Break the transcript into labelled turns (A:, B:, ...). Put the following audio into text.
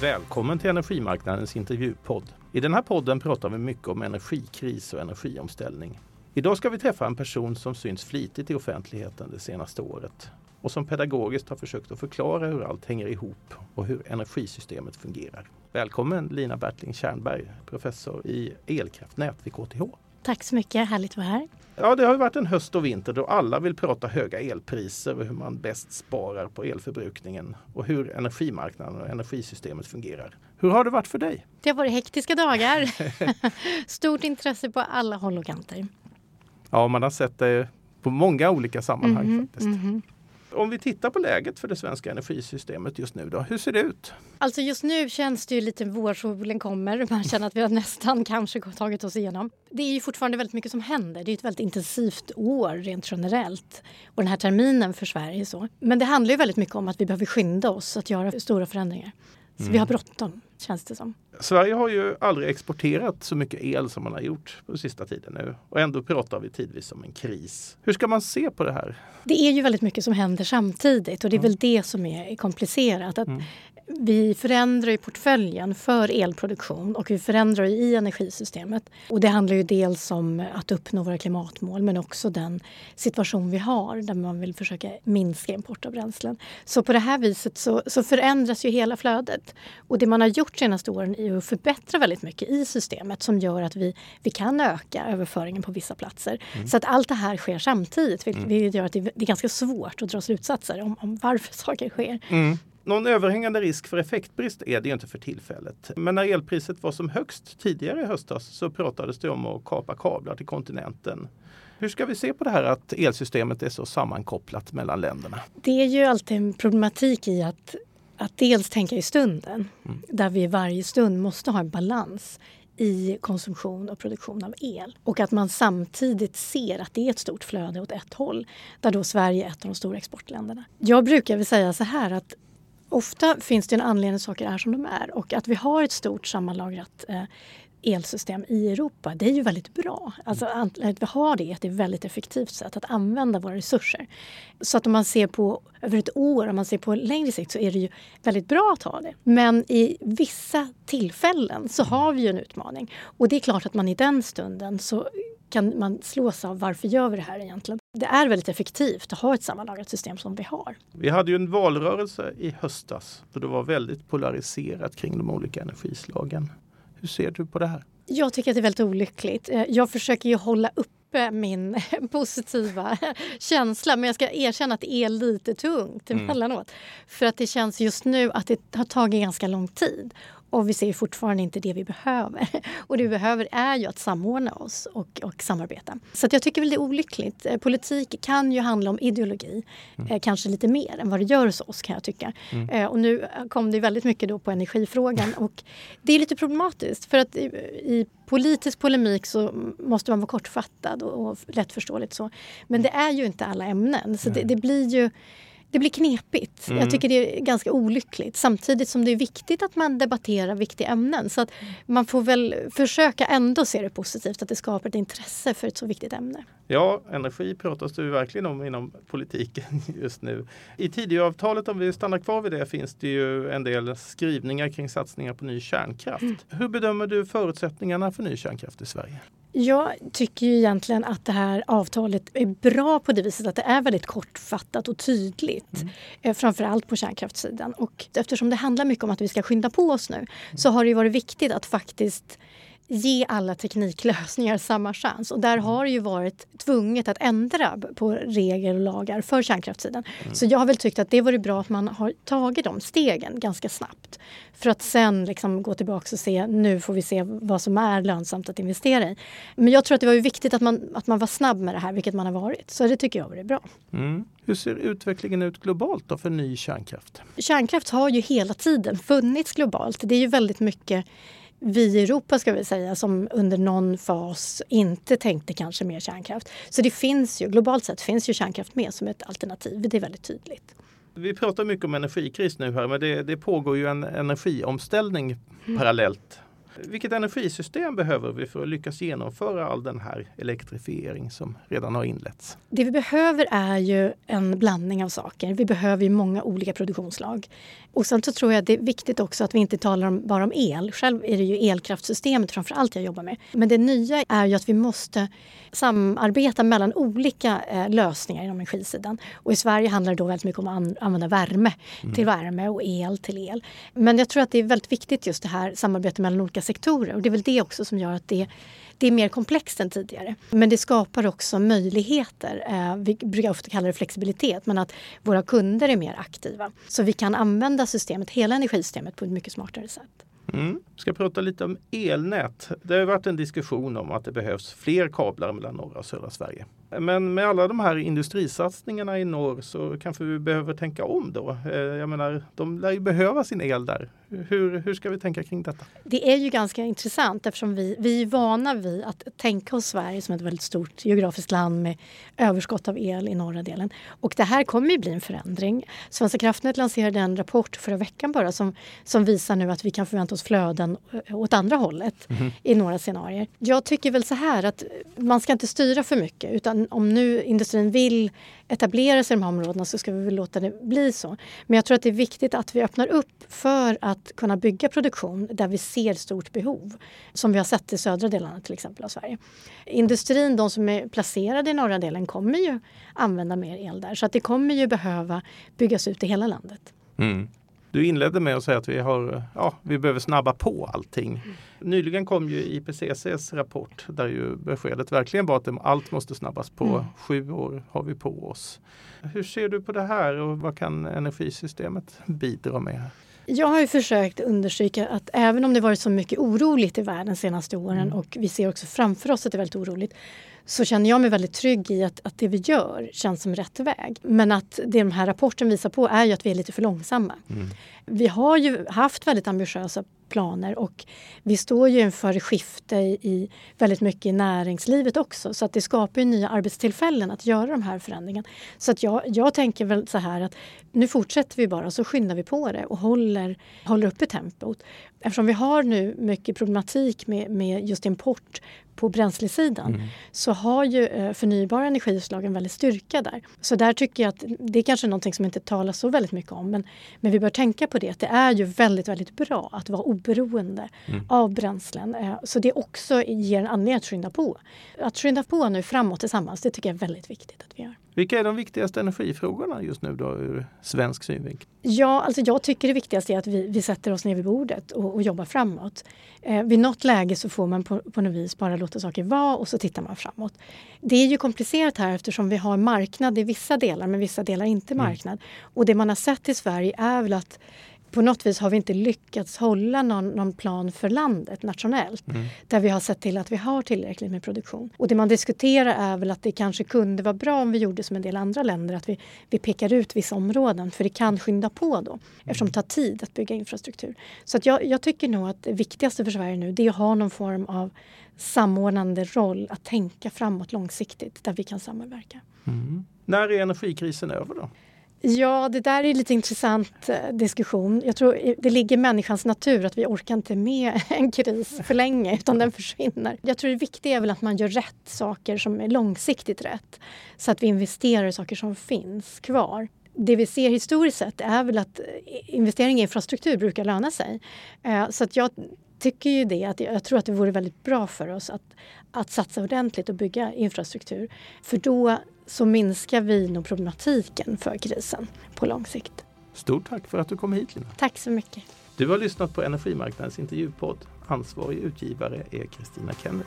A: Välkommen till Energimarknadens intervjupodd. I den här podden pratar vi mycket om energikris och energiomställning. Idag ska vi träffa en person som syns flitigt i offentligheten det senaste året och som pedagogiskt har försökt att förklara hur allt hänger ihop och hur energisystemet fungerar. Välkommen Lina Bertling Tjernberg, professor i elkraftnät vid KTH.
B: Tack så mycket, härligt att vara här.
A: Ja, det har varit en höst och vinter då alla vill prata höga elpriser och hur man bäst sparar på elförbrukningen och hur energimarknaden och energisystemet fungerar. Hur har det varit för dig?
B: Det har varit hektiska dagar. Stort intresse på alla håll och kanter.
A: Ja, man har sett det på många olika sammanhang mm -hmm, faktiskt. Mm -hmm. Om vi tittar på läget för det svenska energisystemet just nu då, hur ser det ut?
B: Alltså just nu känns det ju lite vårsolen kommer. Man känner att vi har nästan kanske tagit oss igenom. Det är ju fortfarande väldigt mycket som händer. Det är ett väldigt intensivt år rent generellt. Och den här terminen för Sverige så. Men det handlar ju väldigt mycket om att vi behöver skynda oss att göra stora förändringar. Så mm. vi har bråttom, känns det som.
A: Sverige har ju aldrig exporterat så mycket el som man har gjort på sista tiden nu. Och ändå pratar vi tidvis om en kris. Hur ska man se på det här?
B: Det är ju väldigt mycket som händer samtidigt och det är mm. väl det som är komplicerat. Att mm vi förändrar ju portföljen för elproduktion och vi förändrar i energisystemet. Och det handlar ju dels om att uppnå våra klimatmål men också den situation vi har där man vill försöka minska import av bränslen. Så på det här viset så, så förändras ju hela flödet. Och det man har gjort de senaste åren är att förbättra väldigt mycket i systemet som gör att vi, vi kan öka överföringen på vissa platser. Mm. Så att allt det här sker samtidigt vilket mm. gör att det, är ganska svårt att dra slutsatser om, om varför saker sker. Mm.
A: Någon överhängande risk för effektbrist är det inte för tillfället. Men när elpriset var som högst tidigare i höstas så pratades det om att kapa kablar till kontinenten. Hur ska vi se på det här att elsystemet är så sammankopplat mellan länderna?
B: Det är ju alltid en problematik i att, att dels tänka i stunden, mm. där vi varje stund måste ha en balans i konsumtion och produktion av el. Och att man samtidigt ser att det är ett stort flöde åt ett håll, där då Sverige är ett av de stora exportländerna. Jag brukar väl säga så här att ofta finns det en anledning att saker är som de är och att vi har ett stort sammanlagrat eh, elsystem i Europa, det är ju väldigt bra. Alltså att vi har det är ett väldigt effektivt sätt att använda våra resurser. Så att om man ser på över ett år, om man ser på längre sikt så är det ju väldigt bra att ha det. Men i vissa tillfällen så har vi ju en utmaning. Och det är klart att man i den stunden så kan man slås av varför gör vi det här egentligen? Det är väldigt effektivt att ha ett sammanlagrat system som vi har.
A: Vi hade ju en valrörelse i höstas och det var väldigt polariserat kring de olika energislagen. Hur ser du på det här?
B: Jag tycker att det är väldigt olyckligt. Eh, jag försöker ju hålla uppe min positiva känsla men jag ska erkänna att det är lite tungt mm. emellanåt. Mm. För att det känns just nu att det har tagit ganska lång tid. Och vi ser fortfarande inte det vi behöver. Och det vi behöver är ju att samordna oss och, och samarbeta. Så jag tycker väl det är olyckligt. Eh, politik kan ju handla om ideologi. Mm. Eh, kanske lite mer än vad det gör hos oss kan jag tycka. Mm. Eh, och nu kom det väldigt mycket då på energifrågan. och det är lite problematiskt för att i, i politisk polemik så måste man vara kortfattad och, och lättförståeligt så. Men det är ju inte alla ämnen. Så det, det blir ju det blir knepigt. Mm. Jag tycker det är ganska olyckligt. Samtidigt som det är viktigt att man debatterar viktiga ämnen. Så att man får väl försöka ändå se det positivt, att det skapar ett intresse för ett så viktigt ämne.
A: Ja, energi pratas det ju verkligen om inom politiken just nu. I Tidöavtalet, om vi stannar kvar vid det, finns det ju en del skrivningar kring satsningar på ny kärnkraft. Mm. Hur bedömer du förutsättningarna för ny kärnkraft i Sverige?
B: Jag tycker ju egentligen att det här avtalet är bra på det viset att det är väldigt kortfattat och tydligt. Mm. Eh, framförallt på kärnkraftssidan. Och eftersom det handlar mycket om att vi ska skynda på oss nu så har det varit viktigt att faktiskt ge alla tekniklösningar samma chans. Och där mm. har det ju varit tvunget att ändra på regler och lagar för kärnkraftssidan. Mm. Så jag har väl tyckt att det vore bra att man har tagit de stegen ganska snabbt. För att sen liksom gå tillbaka och se, nu får vi se vad som är lönsamt att investera i. Men jag tror att det var viktigt att man, att man var snabb med det här, vilket man har varit. Så det tycker jag var bra.
A: Mm. Hur ser utvecklingen ut globalt då för ny kärnkraft?
B: Kärnkraft har ju hela tiden funnits globalt. Det är ju väldigt mycket vi i Europa ska vi säga som under någon fas inte tänkte kanske mer kärnkraft. Så det finns ju, globalt sett finns ju kärnkraft med som ett alternativ. Det är väldigt tydligt.
A: Vi pratar mycket om energikris nu här men det, det pågår ju en energiomställning mm. parallellt. Vilket energisystem behöver vi för att lyckas genomföra all den här elektrifiering som redan har inletts?
B: Det vi behöver är ju en blandning av saker. Vi behöver ju många olika produktionsslag. Och sen så tror jag det är viktigt också att vi inte talar om, bara om el. Själv är det ju elkraftsystemet framför allt jag jobbar med. Men det nya är ju att vi måste samarbeta mellan olika eh, lösningar inom energisidan. Och i Sverige handlar det då väldigt mycket om att använda värme mm. till värme och el till el. Men jag tror att det är väldigt viktigt just det här samarbetet mellan olika sektorer. Och det är väl det också som gör att det det är mer komplext än tidigare. Men det skapar också möjligheter. Eh, vi brukar ofta kalla det flexibilitet, men att våra kunder är mer aktiva. Så vi kan använda systemet, hela energisystemet på ett mycket smartare sätt.
A: Mm. Ska prata lite om elnät. Det har varit en diskussion om att det behövs fler kablar mellan norra och södra Sverige. Men med alla de här industrisatsningarna i norr så kanske vi behöver tänka om då. Eh, jag menar, de lär ju behöva sin el där. Hur, hur ska vi tänka kring detta?
B: Det är ju ganska intressant eftersom vi, vi är vana vid att tänka oss Sverige som ett väldigt stort geografiskt land med överskott av el i norra delen. Och det här kommer ju bli en förändring. Svenska kraftnät lanserade en rapport förra veckan bara som, som visar nu att vi kan förvänta oss flöden eh, åt andra hållet mm. i några scenarier. Jag tycker väl så här att man ska inte styra för mycket utan om nu industrin vill etablera sig i de här områdena så ska vi väl låta det bli så. Men jag tror att det är viktigt att vi öppnar upp för att kunna bygga produktion där vi ser stort behov. Som vi har sett i södra delarna till exempel av Sverige. Industrin, de som är placerade i norra delen, kommer ju använda mer el där. Så att det kommer ju behöva byggas ut i hela landet.
A: Mm. Du inledde med att säga att vi, har, ja, vi behöver snabba på allting. Mm. Nyligen kom ju IPCCs rapport där ju beskedet verkligen var att allt måste snabbas på. Mm. Sju år har vi på oss. Hur ser du på det här och vad kan energisystemet bidra med?
B: Jag har ju försökt understryka att även om det varit så mycket oroligt i världen de senaste åren mm. och vi ser också framför oss att det är väldigt oroligt så känner jag mig väldigt trygg i att, att det vi gör känns som rätt väg. Men att det den här rapporten visar på är ju att vi är lite för långsamma. Mm. Vi har ju haft väldigt ambitiösa planer och vi står ju inför skifte i väldigt mycket i näringslivet också så att det skapar nya arbetstillfällen att göra de här förändringarna. Så att jag, jag tänker väl så här att nu fortsätter vi bara så skyndar vi på det och håller, håller uppe tempot. Eftersom vi har nu mycket problematik med, med just import på bränslesidan mm. så har ju eh, förnybara energislag en väldig styrka där. Så där tycker jag att det är kanske någonting som inte talas så väldigt mycket om men, men vi bör tänka på det. Att det är ju väldigt, väldigt bra att vara oberoende mm. av bränslen. Eh, så det också ger en anledning att skynda på. Att skynda på nu framåt tillsammans, det tycker jag är väldigt viktigt att vi gör.
A: Vilka är de viktigaste energifrågorna just nu då ur svensk synvinkel?
B: Ja, alltså jag tycker det viktigaste är att vi, vi sätter oss ner vid bordet och, och jobbar framåt. Eh, vid något läge så får man på, på något vis bara låta saker vara och så tittar man framåt. Det är ju komplicerat här eftersom vi har marknad i vissa delar men vissa delar inte mm. marknad. Mm. Och det man har sett i Sverige är väl att på något vis har vi inte lyckats hålla någon, någon plan för landet nationellt. Mm. Där vi har sett till att vi har tillräckligt med produktion. Och det man diskuterar är väl att det kanske kunde vara bra om vi gjorde som en del andra länder. Att vi, vi pekar ut vissa områden för det kan skynda på då. Eftersom det tar tid att bygga infrastruktur. Så att jag, jag tycker nog att det viktigaste för Sverige nu det är att ha någon form av samordnande roll. Att tänka framåt långsiktigt där vi kan samverka.
A: Mm. När är energikrisen över då?
B: Ja, det där är lite intressant eh, diskussion. Jag tror eh, det ligger i människans natur att vi orkar inte med en kris för länge utan den försvinner. Jag tror det viktiga är väl att man gör rätt saker som är långsiktigt rätt. Så att vi investerar i saker som finns kvar. Det vi ser historiskt sett är väl att eh, investering i infrastruktur brukar löna sig. Så att jag tycker ju det att jag tror att det vore väldigt bra för oss att, att satsa ordentligt och bygga infrastruktur. För då så minskar vi nog problematiken för krisen på lång sikt.
A: Stort tack för att du kom hit Lina.
B: Tack så mycket.
A: Du har lyssnat på Energimarknadens intervjupodd. Ansvarig utgivare är Kristina Kennedy.